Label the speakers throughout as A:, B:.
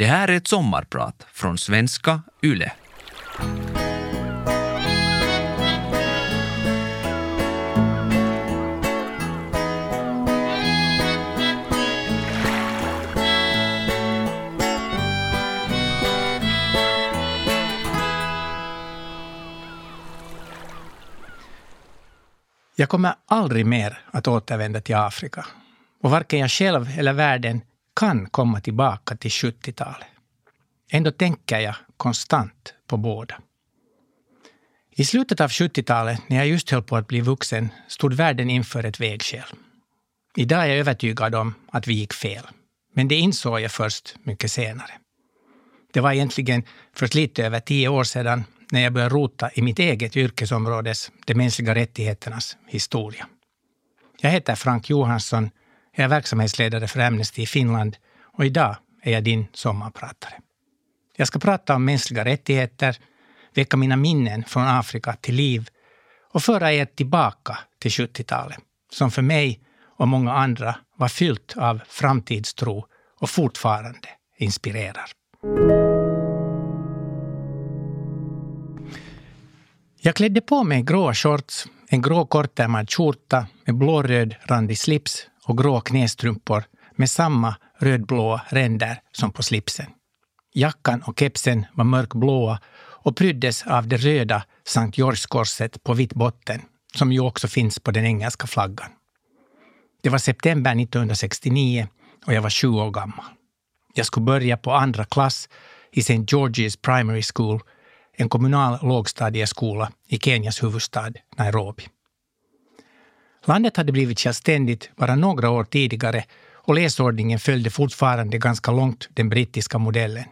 A: Det här är ett sommarprat från svenska YLE.
B: Jag kommer aldrig mer att återvända till Afrika. Och varken jag själv eller världen kan komma tillbaka till 70-talet. Ändå tänker jag konstant på båda. I slutet av 70-talet, när jag just höll på att bli vuxen, stod världen inför ett vägskäl. Idag är jag övertygad om att vi gick fel. Men det insåg jag först mycket senare. Det var egentligen först lite över tio år sedan när jag började rota i mitt eget yrkesområdes, de mänskliga rättigheternas, historia. Jag heter Frank Johansson, jag är verksamhetsledare för Amnesty i Finland och idag är jag din sommarpratare. Jag ska prata om mänskliga rättigheter, väcka mina minnen från Afrika till liv och föra er tillbaka till 70-talet, som för mig och många andra var fyllt av framtidstro och fortfarande inspirerar. Jag klädde på mig gråa shorts, en grå kortärmad skjorta med blåröd randig slips och grå knästrumpor med samma rödblåa ränder som på slipsen. Jackan och kepsen var mörkblåa och pryddes av det röda Sankt Georgskorset på vitt botten, som ju också finns på den engelska flaggan. Det var september 1969 och jag var sju år gammal. Jag skulle börja på andra klass i St. George's Primary School en kommunal lågstadieskola i Kenyas huvudstad Nairobi. Landet hade blivit självständigt bara några år tidigare och läsordningen följde fortfarande ganska långt den brittiska modellen.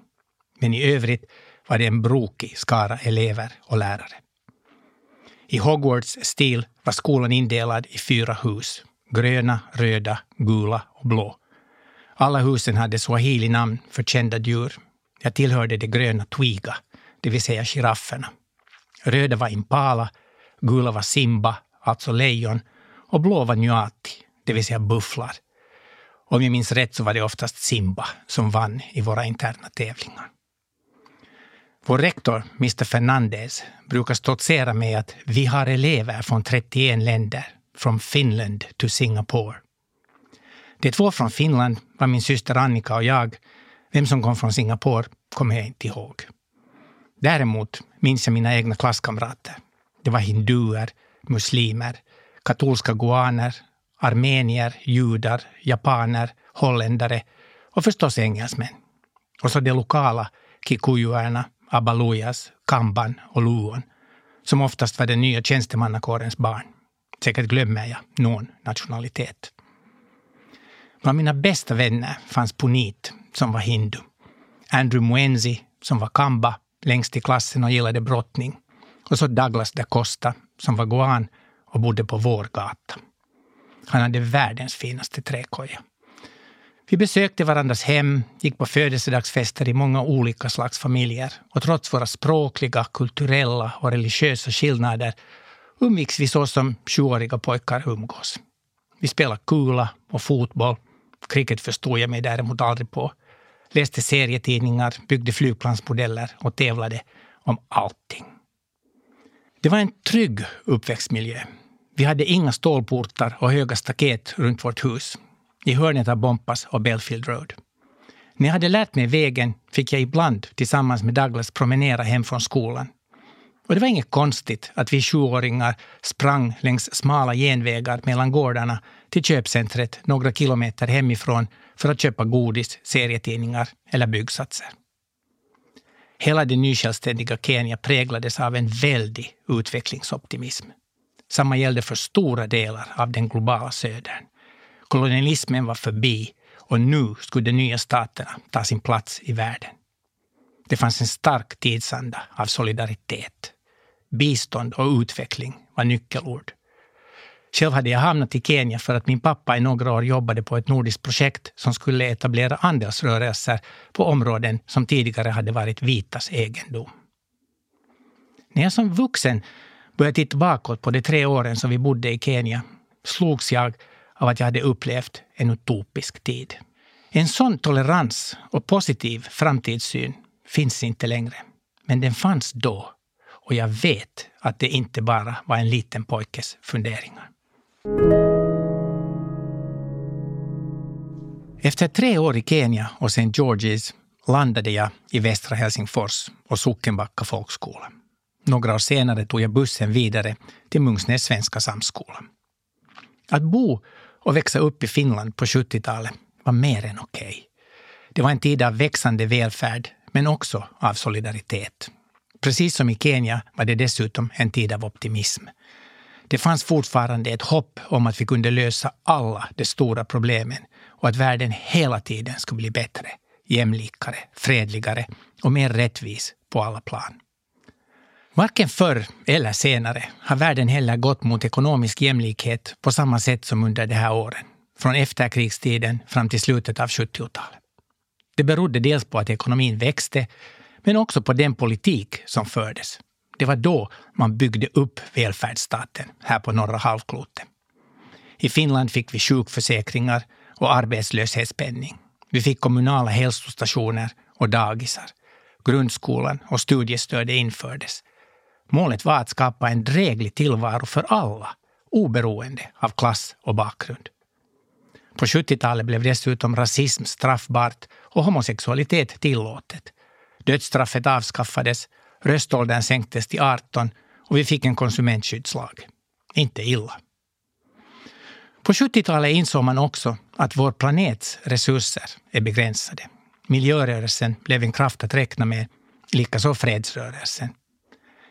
B: Men i övrigt var det en brokig skara elever och lärare. I Hogwarts stil var skolan indelad i fyra hus. Gröna, röda, gula och blå. Alla husen hade swahili-namn för kända djur. Jag tillhörde det gröna Twiga det vill säga girafferna. Röda var impala, gula var simba, alltså lejon, och blå var nyati, det vill säga bufflar. Om jag minns rätt så var det oftast Simba som vann i våra interna tävlingar. Vår rektor, Mr Fernandez, brukar stoltsera med att vi har elever från 31 länder, från Finland till Singapore. De två från Finland var min syster Annika och jag. Vem som kom från Singapore kommer jag inte ihåg. Däremot minns jag mina egna klasskamrater. Det var hinduer, muslimer, katolska guaner, armenier, judar, japaner, holländare och förstås engelsmän. Och så de lokala kikujuerna, abaluyas, kamban och luon, som oftast var den nya tjänstemannakårens barn. Säkert glömmer jag någon nationalitet. Bland mina bästa vänner fanns Punit, som var hindu. Andrew Muenzi, som var kamba längst i klassen och gillade brottning. Och så Douglas da Costa som var guan och bodde på vår gata. Han hade världens finaste träkoja. Vi besökte varandras hem, gick på födelsedagsfester i många olika slags familjer och trots våra språkliga, kulturella och religiösa skillnader umgicks vi så som sjuåriga pojkar umgås. Vi spelade kula och fotboll. Cricket förstod jag mig däremot aldrig på läste serietidningar, byggde flygplansmodeller och tävlade om allting. Det var en trygg uppväxtmiljö. Vi hade inga stålportar och höga staket runt vårt hus. I hörnet av Bompas och Belfield Road. När jag hade lärt mig vägen fick jag ibland tillsammans med Douglas promenera hem från skolan. Och det var inget konstigt att vi sjuåringar sprang längs smala genvägar mellan gårdarna till köpcentret några kilometer hemifrån för att köpa godis, serietidningar eller byggsatser. Hela det nysjälvständiga Kenya präglades av en väldig utvecklingsoptimism. Samma gällde för stora delar av den globala södern. Kolonialismen var förbi och nu skulle de nya staterna ta sin plats i världen. Det fanns en stark tidsanda av solidaritet. Bistånd och utveckling var nyckelord. Själv hade jag hamnat i Kenya för att min pappa i några år jobbade på ett nordiskt projekt som skulle etablera andelsrörelser på områden som tidigare hade varit vitas egendom. När jag som vuxen började titta bakåt på de tre åren som vi bodde i Kenya slogs jag av att jag hade upplevt en utopisk tid. En sån tolerans och positiv framtidssyn finns inte längre. Men den fanns då. Och jag vet att det inte bara var en liten pojkes funderingar. Efter tre år i Kenya och St. George's landade jag i västra Helsingfors och Sockenbacka folkskola. Några år senare tog jag bussen vidare till Mungsnäs svenska samskola. Att bo och växa upp i Finland på 70-talet var mer än okej. Okay. Det var en tid av växande välfärd, men också av solidaritet. Precis som i Kenya var det dessutom en tid av optimism. Det fanns fortfarande ett hopp om att vi kunde lösa alla de stora problemen och att världen hela tiden ska bli bättre, jämlikare, fredligare och mer rättvis på alla plan. Varken förr eller senare har världen heller gått mot ekonomisk jämlikhet på samma sätt som under de här åren, från efterkrigstiden fram till slutet av 70-talet. Det berodde dels på att ekonomin växte, men också på den politik som fördes. Det var då man byggde upp välfärdsstaten här på norra halvklotet. I Finland fick vi sjukförsäkringar och arbetslöshetspenning. Vi fick kommunala hälsostationer och dagisar. Grundskolan och studiestödet infördes. Målet var att skapa en dräglig tillvaro för alla, oberoende av klass och bakgrund. På 70-talet blev dessutom rasism straffbart och homosexualitet tillåtet. Dödsstraffet avskaffades, röståldern sänktes till 18 och vi fick en konsumentskyddslag. Inte illa. På 70-talet insåg man också att vår planets resurser är begränsade. Miljörörelsen blev en kraft att räkna med, likaså fredsrörelsen.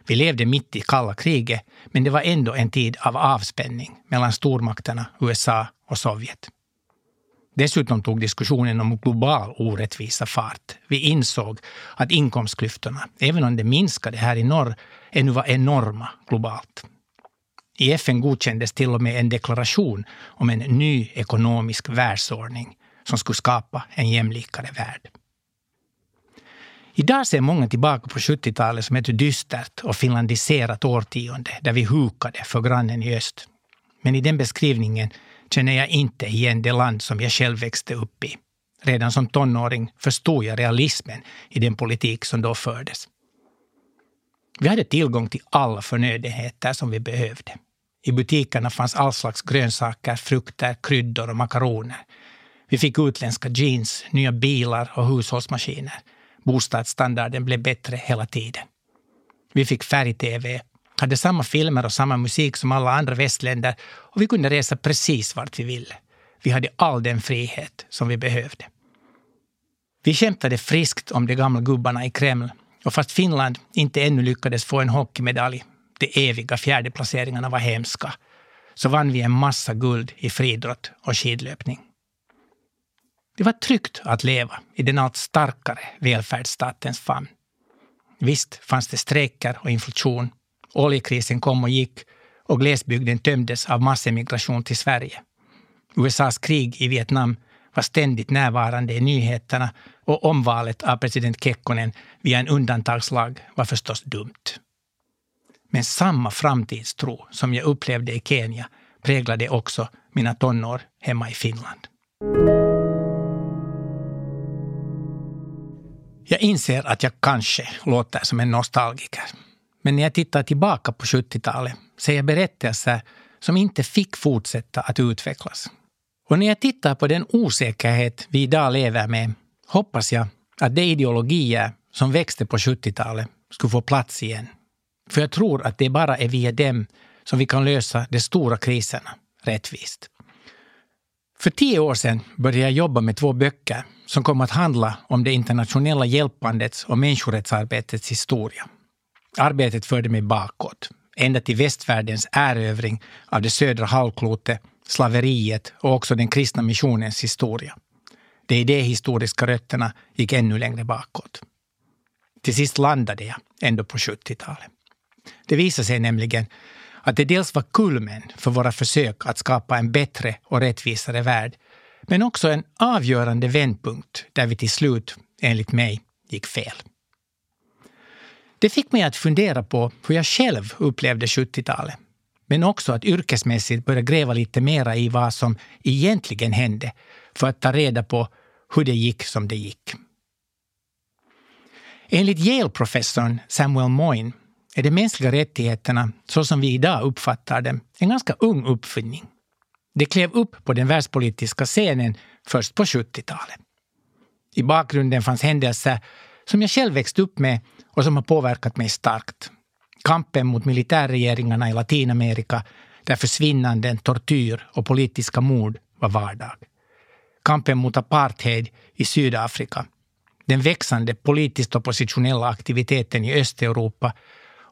B: Vi levde mitt i kalla kriget, men det var ändå en tid av avspänning mellan stormakterna USA och Sovjet. Dessutom tog diskussionen om global orättvisa fart. Vi insåg att inkomstklyftorna, även om de minskade här i norr, ännu var enorma globalt. I FN godkändes till och med en deklaration om en ny ekonomisk världsordning som skulle skapa en jämlikare värld. Idag ser många tillbaka på 70-talet som ett dystert och finlandiserat årtionde där vi hukade för grannen i öst. Men i den beskrivningen känner jag inte igen det land som jag själv växte upp i. Redan som tonåring förstod jag realismen i den politik som då fördes. Vi hade tillgång till alla förnödenheter som vi behövde. I butikerna fanns all slags grönsaker, frukter, kryddor och makaroner. Vi fick utländska jeans, nya bilar och hushållsmaskiner. Bostadsstandarden blev bättre hela tiden. Vi fick färg-tv, hade samma filmer och samma musik som alla andra västländer och vi kunde resa precis vart vi ville. Vi hade all den frihet som vi behövde. Vi kämpade friskt om de gamla gubbarna i Kreml och fast Finland inte ännu lyckades få en hockeymedalj, de eviga fjärdeplaceringarna var hemska, så vann vi en massa guld i friidrott och skidlöpning. Det var tryggt att leva i den allt starkare välfärdsstatens famn. Visst fanns det strejker och inflation. Oljekrisen kom och gick och glesbygden tömdes av massemigration till Sverige. USAs krig i Vietnam var ständigt närvarande i nyheterna och omvalet av president Kekkonen via en undantagslag var förstås dumt. Men samma framtidstro som jag upplevde i Kenya präglade också mina tonår hemma i Finland. Jag inser att jag kanske låter som en nostalgiker. Men när jag tittar tillbaka på 70-talet ser jag berättelser som inte fick fortsätta att utvecklas. Och när jag tittar på den osäkerhet vi idag lever med hoppas jag att de ideologier som växte på 70-talet skulle få plats igen. För jag tror att det bara är via dem som vi kan lösa de stora kriserna rättvist. För tio år sedan började jag jobba med två böcker som kom att handla om det internationella hjälpandets och människorättsarbetets historia. Arbetet förde mig bakåt, ända till västvärldens erövring av det södra halvklotet, slaveriet och också den kristna missionens historia. De idéhistoriska rötterna gick ännu längre bakåt. Till sist landade jag ändå på 70-talet. Det visade sig nämligen att det dels var kulmen för våra försök att skapa en bättre och rättvisare värld, men också en avgörande vändpunkt där vi till slut, enligt mig, gick fel. Det fick mig att fundera på hur jag själv upplevde 70-talet. Men också att yrkesmässigt börja gräva lite mera i vad som egentligen hände för att ta reda på hur det gick som det gick. Enligt Yale-professorn Samuel Moyne är de mänskliga rättigheterna, så som vi idag uppfattar dem, en ganska ung uppfinning. Det klev upp på den världspolitiska scenen först på 70-talet. I bakgrunden fanns händelser som jag själv växt upp med och som har påverkat mig starkt. Kampen mot militärregeringarna i Latinamerika där försvinnanden, tortyr och politiska mord var vardag. Kampen mot apartheid i Sydafrika. Den växande politiskt oppositionella aktiviteten i Östeuropa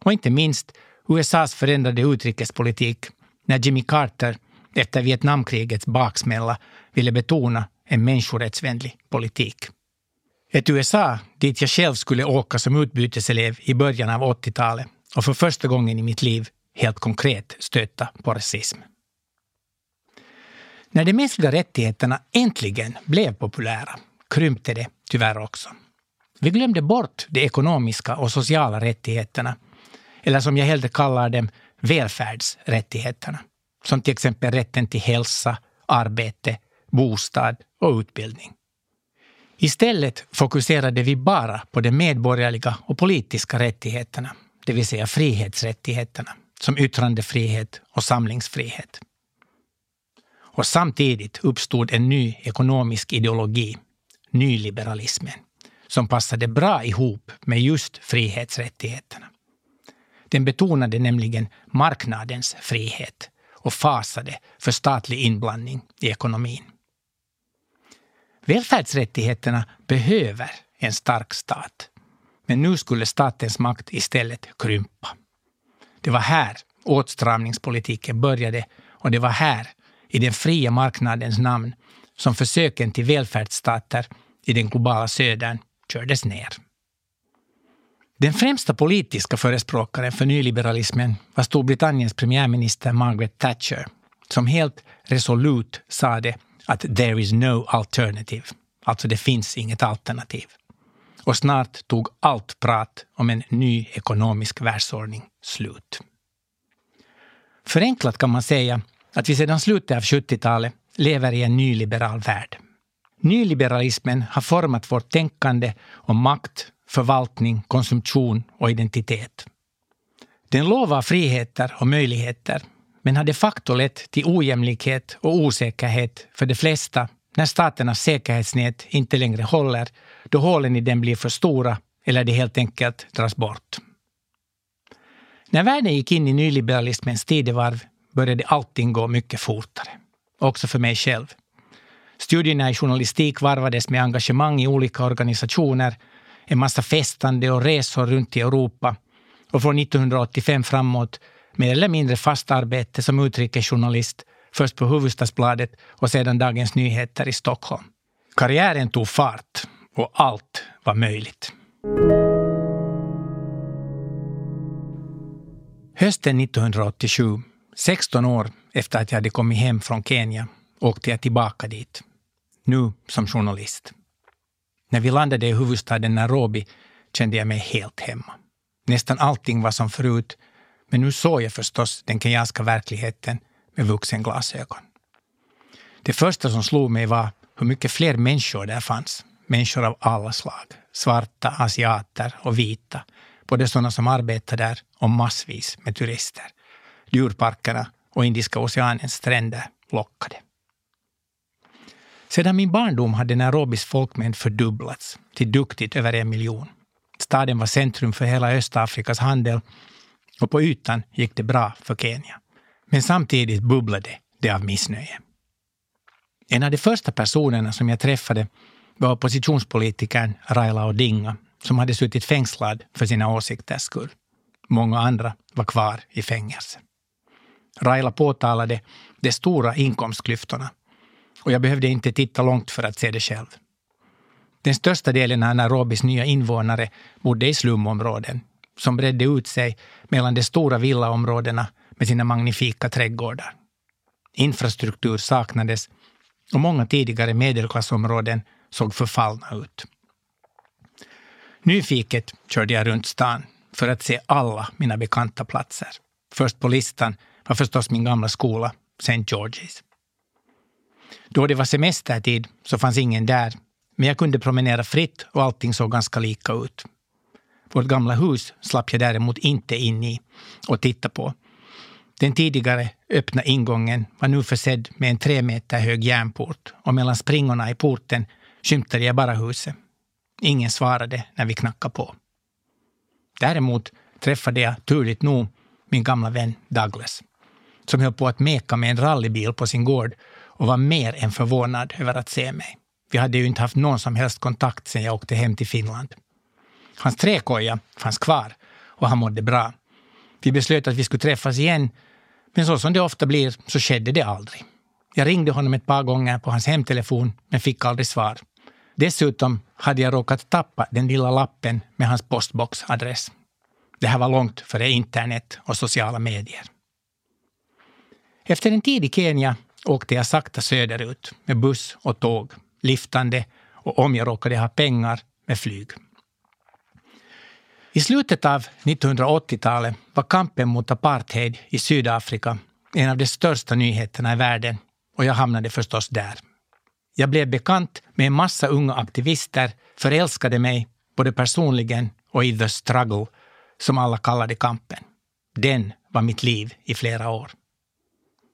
B: och inte minst USAs förändrade utrikespolitik när Jimmy Carter efter Vietnamkrigets baksmälla ville betona en människorättsvänlig politik. Ett USA dit jag själv skulle åka som utbyteselev i början av 80-talet och för första gången i mitt liv helt konkret stöta på rasism. När de mänskliga rättigheterna äntligen blev populära krympte det tyvärr också. Vi glömde bort de ekonomiska och sociala rättigheterna, eller som jag hellre kallar dem, välfärdsrättigheterna. Som till exempel rätten till hälsa, arbete, bostad och utbildning. Istället fokuserade vi bara på de medborgerliga och politiska rättigheterna, det vill säga frihetsrättigheterna, som yttrandefrihet och samlingsfrihet. Och samtidigt uppstod en ny ekonomisk ideologi, nyliberalismen, som passade bra ihop med just frihetsrättigheterna. Den betonade nämligen marknadens frihet och fasade för statlig inblandning i ekonomin. Välfärdsrättigheterna behöver en stark stat. Men nu skulle statens makt istället krympa. Det var här åtstramningspolitiken började och det var här, i den fria marknadens namn, som försöken till välfärdsstater i den globala södern kördes ner. Den främsta politiska förespråkaren för nyliberalismen var Storbritanniens premiärminister Margaret Thatcher som helt resolut sade att “there is no alternative”, alltså det finns inget alternativ. Och snart tog allt prat om en ny ekonomisk världsordning slut. Förenklat kan man säga att vi sedan slutet av 70-talet lever i en nyliberal värld. Nyliberalismen har format vårt tänkande om makt, förvaltning, konsumtion och identitet. Den lovar friheter och möjligheter men har de facto lett till ojämlikhet och osäkerhet för de flesta när staternas säkerhetsnät inte längre håller då hålen i den blir för stora eller de helt enkelt dras bort. När världen gick in i nyliberalismens tidevarv började allting gå mycket fortare. Också för mig själv. Studierna i journalistik varvades med engagemang i olika organisationer, en massa festande och resor runt i Europa och från 1985 framåt mer eller mindre fast arbete som utrikesjournalist, först på Hufvudstadsbladet och sedan Dagens Nyheter i Stockholm. Karriären tog fart och allt var möjligt. Hösten 1987, 16 år efter att jag hade kommit hem från Kenya, åkte jag tillbaka dit. Nu som journalist. När vi landade i huvudstaden Nairobi kände jag mig helt hemma. Nästan allting var som förut men nu såg jag förstås den kenyanska verkligheten med vuxenglasögon. Det första som slog mig var hur mycket fler människor där fanns. Människor av alla slag. Svarta, asiater och vita. Både sådana som arbetar där och massvis med turister. Djurparkerna och Indiska oceanens stränder lockade. Sedan min barndom hade Nairobis folkmängd fördubblats till duktigt över en miljon. Staden var centrum för hela Östafrikas handel och på ytan gick det bra för Kenya. Men samtidigt bubblade det av missnöje. En av de första personerna som jag träffade var oppositionspolitikern Raila Odinga som hade suttit fängslad för sina åsikters skull. Många andra var kvar i fängelse. Raila påtalade de stora inkomstklyftorna och jag behövde inte titta långt för att se det själv. Den största delen av Nairobis nya invånare bodde i slumområden som bredde ut sig mellan de stora villaområdena med sina magnifika trädgårdar. Infrastruktur saknades och många tidigare medelklassområden såg förfallna ut. Nyfiket körde jag runt stan för att se alla mina bekanta platser. Först på listan var förstås min gamla skola, St. George's. Då det var semestertid så fanns ingen där, Men jag kunde promenera fritt och allting såg ganska lika ut. Vårt gamla hus slapp jag däremot inte in i och titta på. Den tidigare öppna ingången var nu försedd med en tre meter hög järnport och mellan springorna i porten skymtade jag bara huset. Ingen svarade när vi knackade på. Däremot träffade jag turligt nog min gamla vän Douglas som höll på att meka med en rallybil på sin gård och var mer än förvånad över att se mig. Vi hade ju inte haft någon som helst kontakt sedan jag åkte hem till Finland. Hans träkoja fanns kvar och han mådde bra. Vi beslöt att vi skulle träffas igen, men så som det ofta blir så skedde det aldrig. Jag ringde honom ett par gånger på hans hemtelefon, men fick aldrig svar. Dessutom hade jag råkat tappa den lilla lappen med hans postboxadress. Det här var långt före internet och sociala medier. Efter en tid i Kenya åkte jag sakta söderut med buss och tåg, liftande och om jag råkade ha pengar med flyg. I slutet av 1980-talet var kampen mot apartheid i Sydafrika en av de största nyheterna i världen och jag hamnade förstås där. Jag blev bekant med en massa unga aktivister, förälskade mig både personligen och i the struggle, som alla kallade kampen. Den var mitt liv i flera år.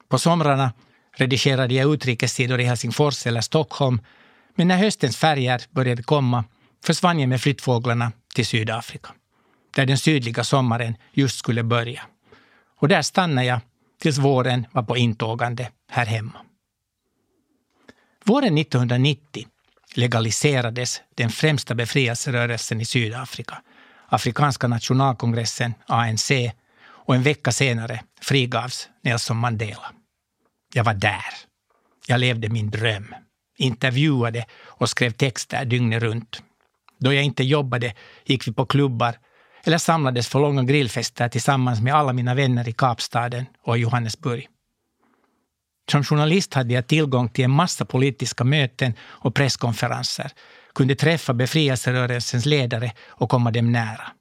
B: På somrarna redigerade jag utrikessidor i Helsingfors eller Stockholm, men när höstens färger började komma försvann jag med flyttfåglarna till Sydafrika, där den sydliga sommaren just skulle börja. Och där stannade jag tills våren var på intågande här hemma. Våren 1990 legaliserades den främsta befrielserörelsen i Sydafrika, Afrikanska nationalkongressen, ANC, och en vecka senare frigavs Nelson Mandela. Jag var där. Jag levde min dröm. Intervjuade och skrev texter dygnet runt. Då jag inte jobbade gick vi på klubbar eller samlades för långa grillfester tillsammans med alla mina vänner i Kapstaden och Johannesburg. Som journalist hade jag tillgång till en massa politiska möten och presskonferenser, kunde träffa befrielserörelsens ledare och komma dem nära.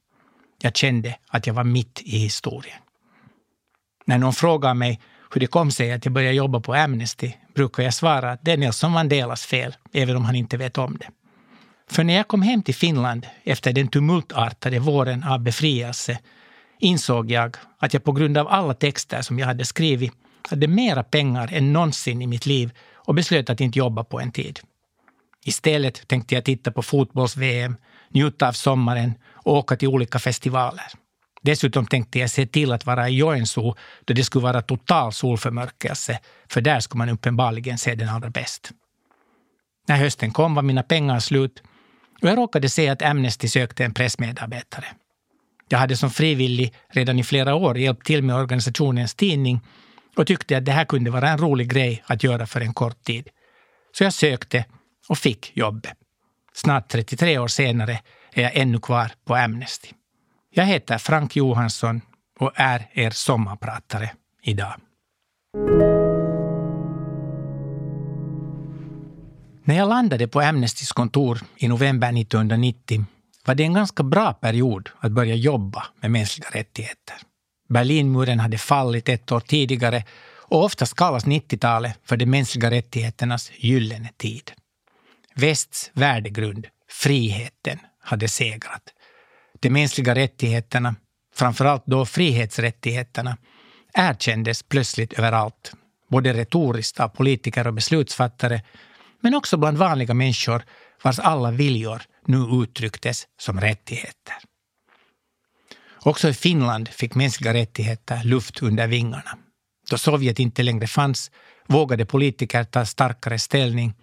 B: Jag kände att jag var mitt i historien. När någon frågar mig hur det kom sig att jag började jobba på Amnesty brukar jag svara att det är Nelson Mandelas fel, även om han inte vet om det. För när jag kom hem till Finland efter den tumultartade våren av befrielse insåg jag att jag på grund av alla texter som jag hade skrivit hade mera pengar än någonsin i mitt liv och beslöt att inte jobba på en tid. Istället tänkte jag titta på fotbolls-VM, njuta av sommaren och åka till olika festivaler. Dessutom tänkte jag se till att vara i Joensuu då det skulle vara total solförmörkelse, för där skulle man uppenbarligen se den allra bäst. När hösten kom var mina pengar slut och jag råkade se att Amnesty sökte en pressmedarbetare. Jag hade som frivillig redan i flera år hjälpt till med organisationens tidning och tyckte att det här kunde vara en rolig grej att göra för en kort tid. Så jag sökte och fick jobbet. Snart 33 år senare är jag ännu kvar på Amnesty. Jag heter Frank Johansson och är er sommarpratare idag. När jag landade på Amnestys kontor i november 1990 var det en ganska bra period att börja jobba med mänskliga rättigheter. Berlinmuren hade fallit ett år tidigare och oftast kallas 90-talet för de mänskliga rättigheternas gyllene tid. Västs värdegrund, friheten, hade segrat. De mänskliga rättigheterna, framförallt då frihetsrättigheterna, erkändes plötsligt överallt. Både retoriskt av politiker och beslutsfattare, men också bland vanliga människor vars alla viljor nu uttrycktes som rättigheter. Också i Finland fick mänskliga rättigheter luft under vingarna. Då Sovjet inte längre fanns vågade politiker ta starkare ställning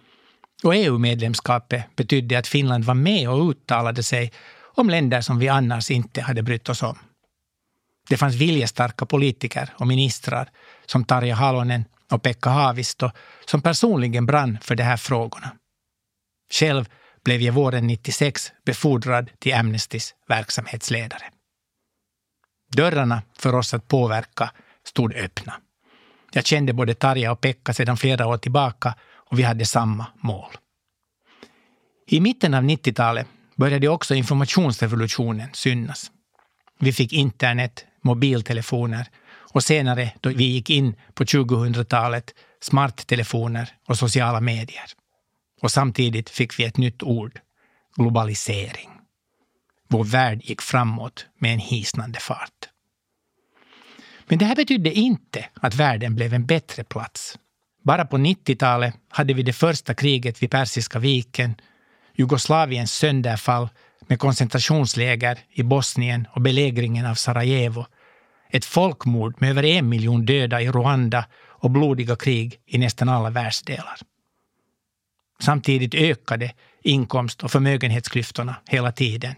B: och EU-medlemskapet betydde att Finland var med och uttalade sig om länder som vi annars inte hade brytt oss om. Det fanns viljestarka politiker och ministrar som Tarja Halonen och Pekka Haavisto som personligen brann för de här frågorna. Själv blev jag våren 96 befordrad till Amnestys verksamhetsledare. Dörrarna för oss att påverka stod öppna. Jag kände både Tarja och Pekka sedan flera år tillbaka och vi hade samma mål. I mitten av 90-talet började också informationsrevolutionen synas. Vi fick internet, mobiltelefoner och senare, då vi gick in på 2000-talet, smarttelefoner och sociala medier. Och samtidigt fick vi ett nytt ord, globalisering. Vår värld gick framåt med en hisnande fart. Men det här betydde inte att världen blev en bättre plats. Bara på 90-talet hade vi det första kriget vid Persiska viken, Jugoslaviens sönderfall med koncentrationsläger i Bosnien och belägringen av Sarajevo, ett folkmord med över en miljon döda i Rwanda och blodiga krig i nästan alla världsdelar. Samtidigt ökade inkomst och förmögenhetsklyftorna hela tiden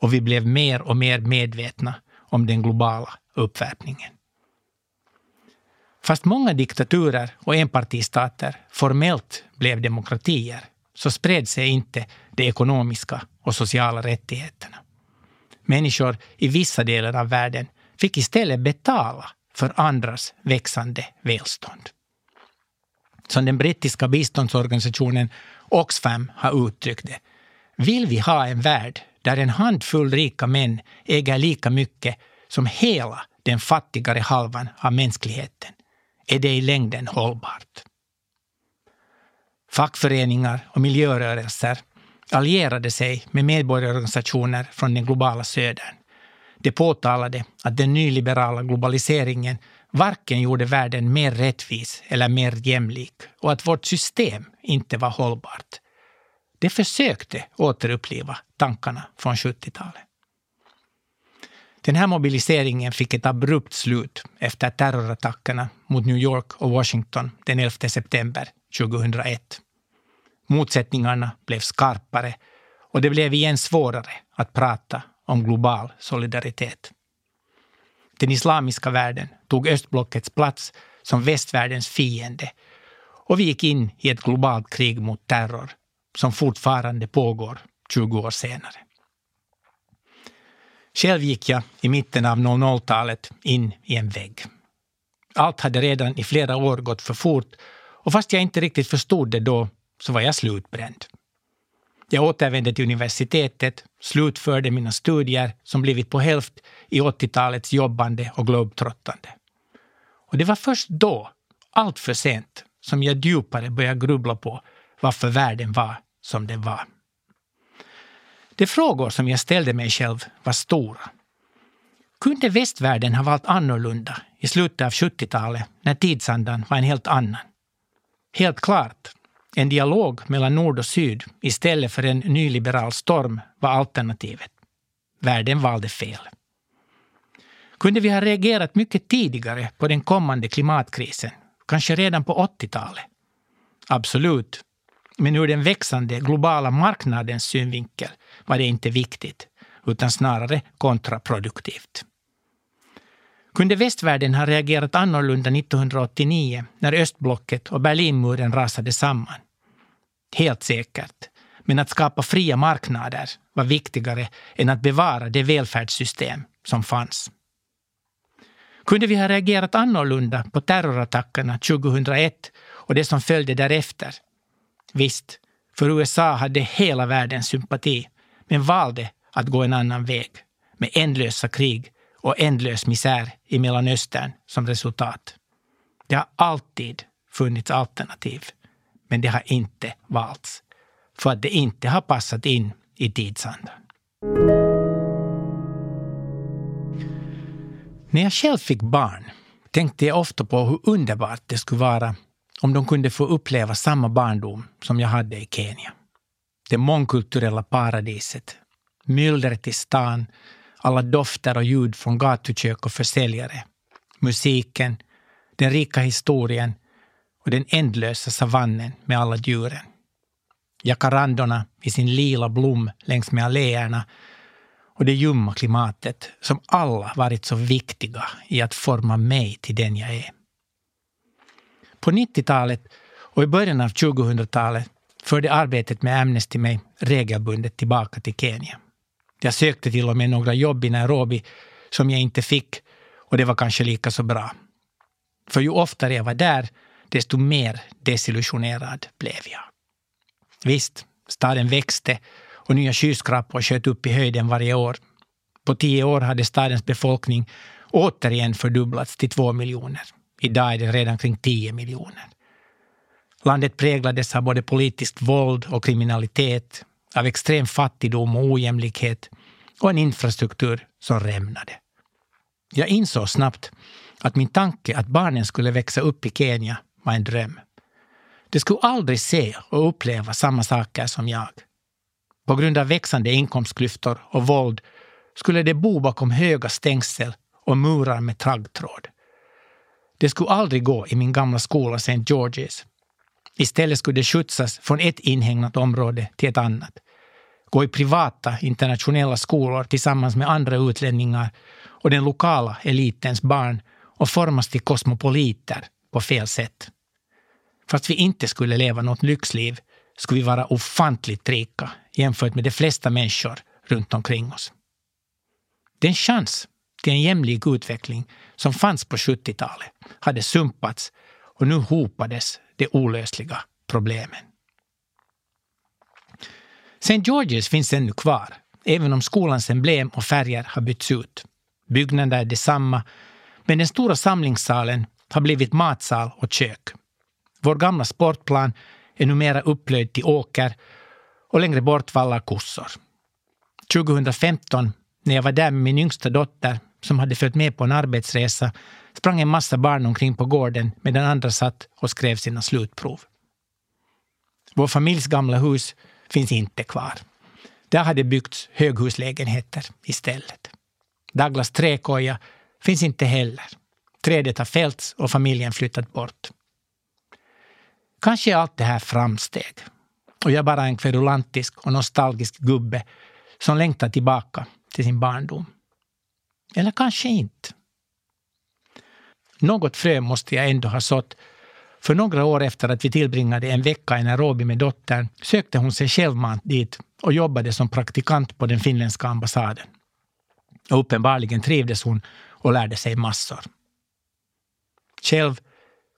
B: och vi blev mer och mer medvetna om den globala uppvärmningen. Fast många diktaturer och enpartistater formellt blev demokratier så spred sig inte de ekonomiska och sociala rättigheterna. Människor i vissa delar av världen fick istället betala för andras växande välstånd. Som den brittiska biståndsorganisationen Oxfam har uttryckt det, vill vi ha en värld där en handfull rika män äger lika mycket som hela den fattigare halvan av mänskligheten, är det i längden hållbart. Fackföreningar och miljörörelser allierade sig med medborgarorganisationer från den globala södern. De påtalade att den nyliberala globaliseringen varken gjorde världen mer rättvis eller mer jämlik och att vårt system inte var hållbart. De försökte återuppliva tankarna från 70-talet. Den här mobiliseringen fick ett abrupt slut efter terrorattackerna mot New York och Washington den 11 september 2001. Motsättningarna blev skarpare och det blev igen svårare att prata om global solidaritet. Den islamiska världen tog östblockets plats som västvärldens fiende och vi gick in i ett globalt krig mot terror som fortfarande pågår 20 år senare. Själv gick jag i mitten av 00-talet in i en vägg. Allt hade redan i flera år gått för fort och fast jag inte riktigt förstod det då så var jag slutbränd. Jag återvände till universitetet, slutförde mina studier som blivit på hälft i 80-talets jobbande och globetrottande. Och det var först då, allt för sent, som jag djupare började grubbla på varför världen var som den var. De frågor som jag ställde mig själv var stora. Kunde västvärlden ha valt annorlunda i slutet av 70-talet när tidsandan var en helt annan? Helt klart, en dialog mellan nord och syd istället för en nyliberal storm var alternativet. Världen valde fel. Kunde vi ha reagerat mycket tidigare på den kommande klimatkrisen, kanske redan på 80-talet? Absolut, men ur den växande globala marknadens synvinkel var det inte viktigt, utan snarare kontraproduktivt. Kunde västvärlden ha reagerat annorlunda 1989 när östblocket och Berlinmuren rasade samman? Helt säkert. Men att skapa fria marknader var viktigare än att bevara det välfärdssystem som fanns. Kunde vi ha reagerat annorlunda på terrorattackerna 2001 och det som följde därefter? Visst, för USA hade hela världens sympati, men valde att gå en annan väg med ändlösa krig och ändlös misär i Mellanöstern som resultat. Det har alltid funnits alternativ, men det har inte valts för att det inte har passat in i tidsandan. När jag själv fick barn tänkte jag ofta på hur underbart det skulle vara om de kunde få uppleva samma barndom som jag hade i Kenya. Det mångkulturella paradiset, myllret i stan, alla dofter och ljud från gatukök och försäljare, musiken, den rika historien och den ändlösa savannen med alla djuren. Jacarandorna i sin lila blom längs med alléerna och det ljumma klimatet som alla varit så viktiga i att forma mig till den jag är. På 90-talet och i början av 2000-talet förde arbetet med Amnesty mig regelbundet tillbaka till Kenya. Jag sökte till och med några jobb i Nairobi som jag inte fick och det var kanske lika så bra. För ju oftare jag var där, desto mer desillusionerad blev jag. Visst, staden växte och nya skyskrapor sköt upp i höjden varje år. På tio år hade stadens befolkning återigen fördubblats till två miljoner. Idag är det redan kring tio miljoner. Landet präglades av både politiskt våld och kriminalitet, av extrem fattigdom och ojämlikhet och en infrastruktur som rämnade. Jag insåg snabbt att min tanke att barnen skulle växa upp i Kenya var en dröm. De skulle aldrig se och uppleva samma saker som jag. På grund av växande inkomstklyftor och våld skulle de bo bakom höga stängsel och murar med traggtråd. Det skulle aldrig gå i min gamla skola St. George's. Istället skulle det skjutsas från ett inhägnat område till ett annat. Gå i privata internationella skolor tillsammans med andra utlänningar och den lokala elitens barn och formas till kosmopoliter på fel sätt. Fast vi inte skulle leva något lyxliv skulle vi vara ofantligt rika jämfört med de flesta människor runt omkring oss. Den chans till en jämlik utveckling som fanns på 70-talet hade sumpats och nu hopades de olösliga problemen. St. George's finns ännu kvar, även om skolans emblem och färger har bytts ut. Byggnaden är detsamma, men den stora samlingssalen har blivit matsal och kök. Vår gamla sportplan är numera upplöjd till åker och längre bort vallar kossor. 2015, när jag var där med min yngsta dotter som hade följt med på en arbetsresa, sprang en massa barn omkring på gården medan andra satt och skrev sina slutprov. Vår familjs gamla hus finns inte kvar. Där hade byggts höghuslägenheter istället. Douglas träkoja finns inte heller. Trädet har fällts och familjen flyttat bort. Kanske är allt det här framsteg och jag är bara en kverulantisk och nostalgisk gubbe som längtar tillbaka till sin barndom. Eller kanske inte. Något frö måste jag ändå ha sått för några år efter att vi tillbringade en vecka i Nairobi med dottern sökte hon sig självmant dit och jobbade som praktikant på den finländska ambassaden. Och uppenbarligen trivdes hon och lärde sig massor. Själv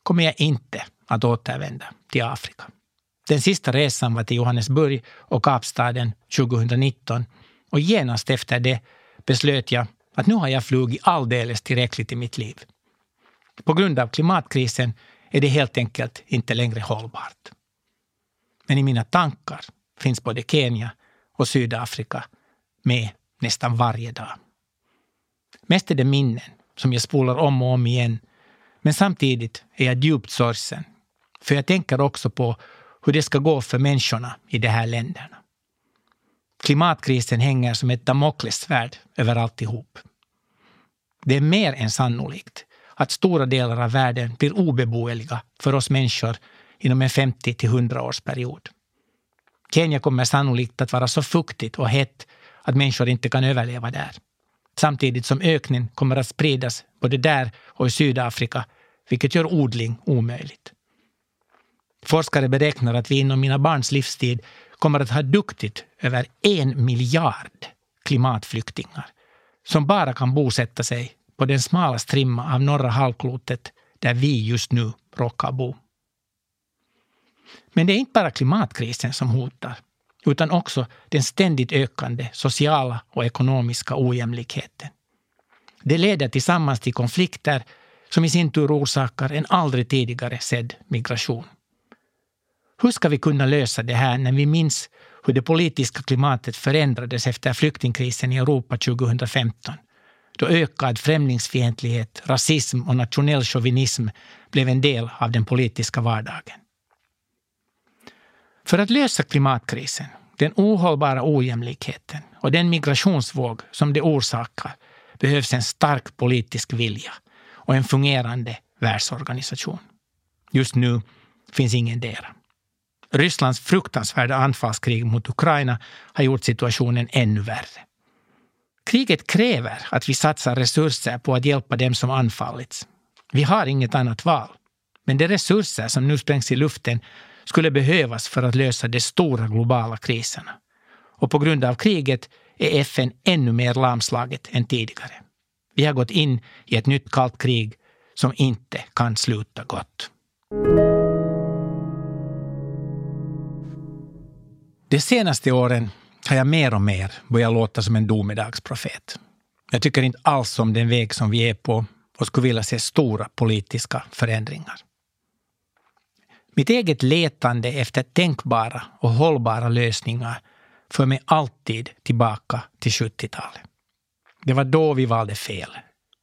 B: kommer jag inte att återvända till Afrika. Den sista resan var till Johannesburg och Kapstaden 2019 och genast efter det beslöt jag att nu har jag flugit alldeles tillräckligt i mitt liv. På grund av klimatkrisen är det helt enkelt inte längre hållbart. Men i mina tankar finns både Kenya och Sydafrika med nästan varje dag. Mest är det minnen som jag spolar om och om igen. Men samtidigt är jag djupt sorgsen. För jag tänker också på hur det ska gå för människorna i de här länderna. Klimatkrisen hänger som ett damoklessvärd över alltihop. Det är mer än sannolikt att stora delar av världen blir obeboeliga för oss människor inom en 50 till 100 års period. Kenya kommer sannolikt att vara så fuktigt och hett att människor inte kan överleva där. Samtidigt som öknen kommer att spridas både där och i Sydafrika, vilket gör odling omöjligt. Forskare beräknar att vi inom mina barns livstid kommer att ha duktigt över en miljard klimatflyktingar som bara kan bosätta sig på den smala strimma av norra halvklotet där vi just nu råkar bo. Men det är inte bara klimatkrisen som hotar, utan också den ständigt ökande sociala och ekonomiska ojämlikheten. Det leder tillsammans till konflikter som i sin tur orsakar en aldrig tidigare sedd migration. Hur ska vi kunna lösa det här när vi minns hur det politiska klimatet förändrades efter flyktingkrisen i Europa 2015? Då ökad främlingsfientlighet, rasism och nationell chauvinism blev en del av den politiska vardagen. För att lösa klimatkrisen, den ohållbara ojämlikheten och den migrationsvåg som det orsakar behövs en stark politisk vilja och en fungerande världsorganisation. Just nu finns ingen dera. Rysslands fruktansvärda anfallskrig mot Ukraina har gjort situationen ännu värre. Kriget kräver att vi satsar resurser på att hjälpa dem som anfallits. Vi har inget annat val. Men de resurser som nu sprängs i luften skulle behövas för att lösa de stora globala kriserna. Och på grund av kriget är FN ännu mer lamslaget än tidigare. Vi har gått in i ett nytt kallt krig som inte kan sluta gott. De senaste åren har jag mer och mer börjat låta som en domedagsprofet. Jag tycker inte alls om den väg som vi är på och skulle vilja se stora politiska förändringar. Mitt eget letande efter tänkbara och hållbara lösningar för mig alltid tillbaka till 70-talet. Det var då vi valde fel.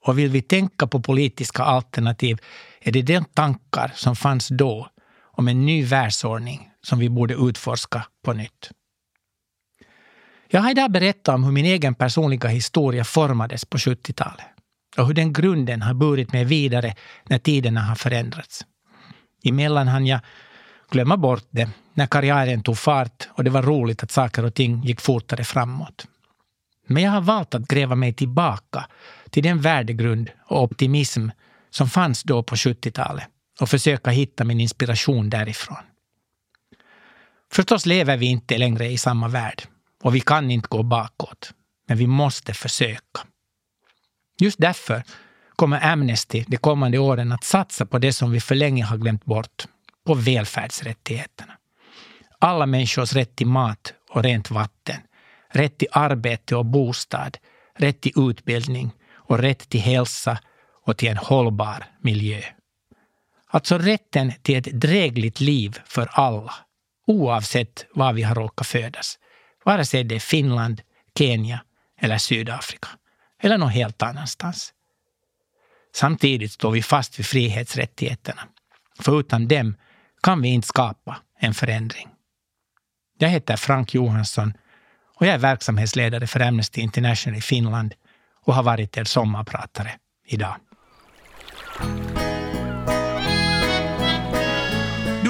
B: Och vill vi tänka på politiska alternativ är det de tankar som fanns då om en ny världsordning som vi borde utforska på nytt. Jag har idag berättat om hur min egen personliga historia formades på 70-talet och hur den grunden har burit mig vidare när tiderna har förändrats. Emellan hann jag glömma bort det när karriären tog fart och det var roligt att saker och ting gick fortare framåt. Men jag har valt att gräva mig tillbaka till den värdegrund och optimism som fanns då på 70-talet och försöka hitta min inspiration därifrån. Förstås lever vi inte längre i samma värld och vi kan inte gå bakåt. Men vi måste försöka. Just därför kommer Amnesty de kommande åren att satsa på det som vi för länge har glömt bort, på välfärdsrättigheterna. Alla människors rätt till mat och rent vatten, rätt till arbete och bostad, rätt till utbildning och rätt till hälsa och till en hållbar miljö. Alltså rätten till ett drägligt liv för alla, oavsett var vi har råkat födas. Vare sig det är Finland, Kenya eller Sydafrika. Eller någon helt annanstans. Samtidigt står vi fast vid frihetsrättigheterna. För utan dem kan vi inte skapa en förändring. Jag heter Frank Johansson och jag är verksamhetsledare för Amnesty International i Finland och har varit er sommarpratare idag.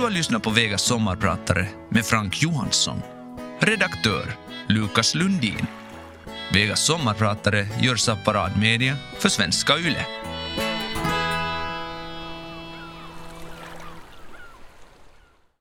A: Har lyssnat på Vegas sommarpratare med Frank Johansson. Redaktör Lukas Lundin. Vegas sommarpratare görs av Parad Media för Svenska Yle.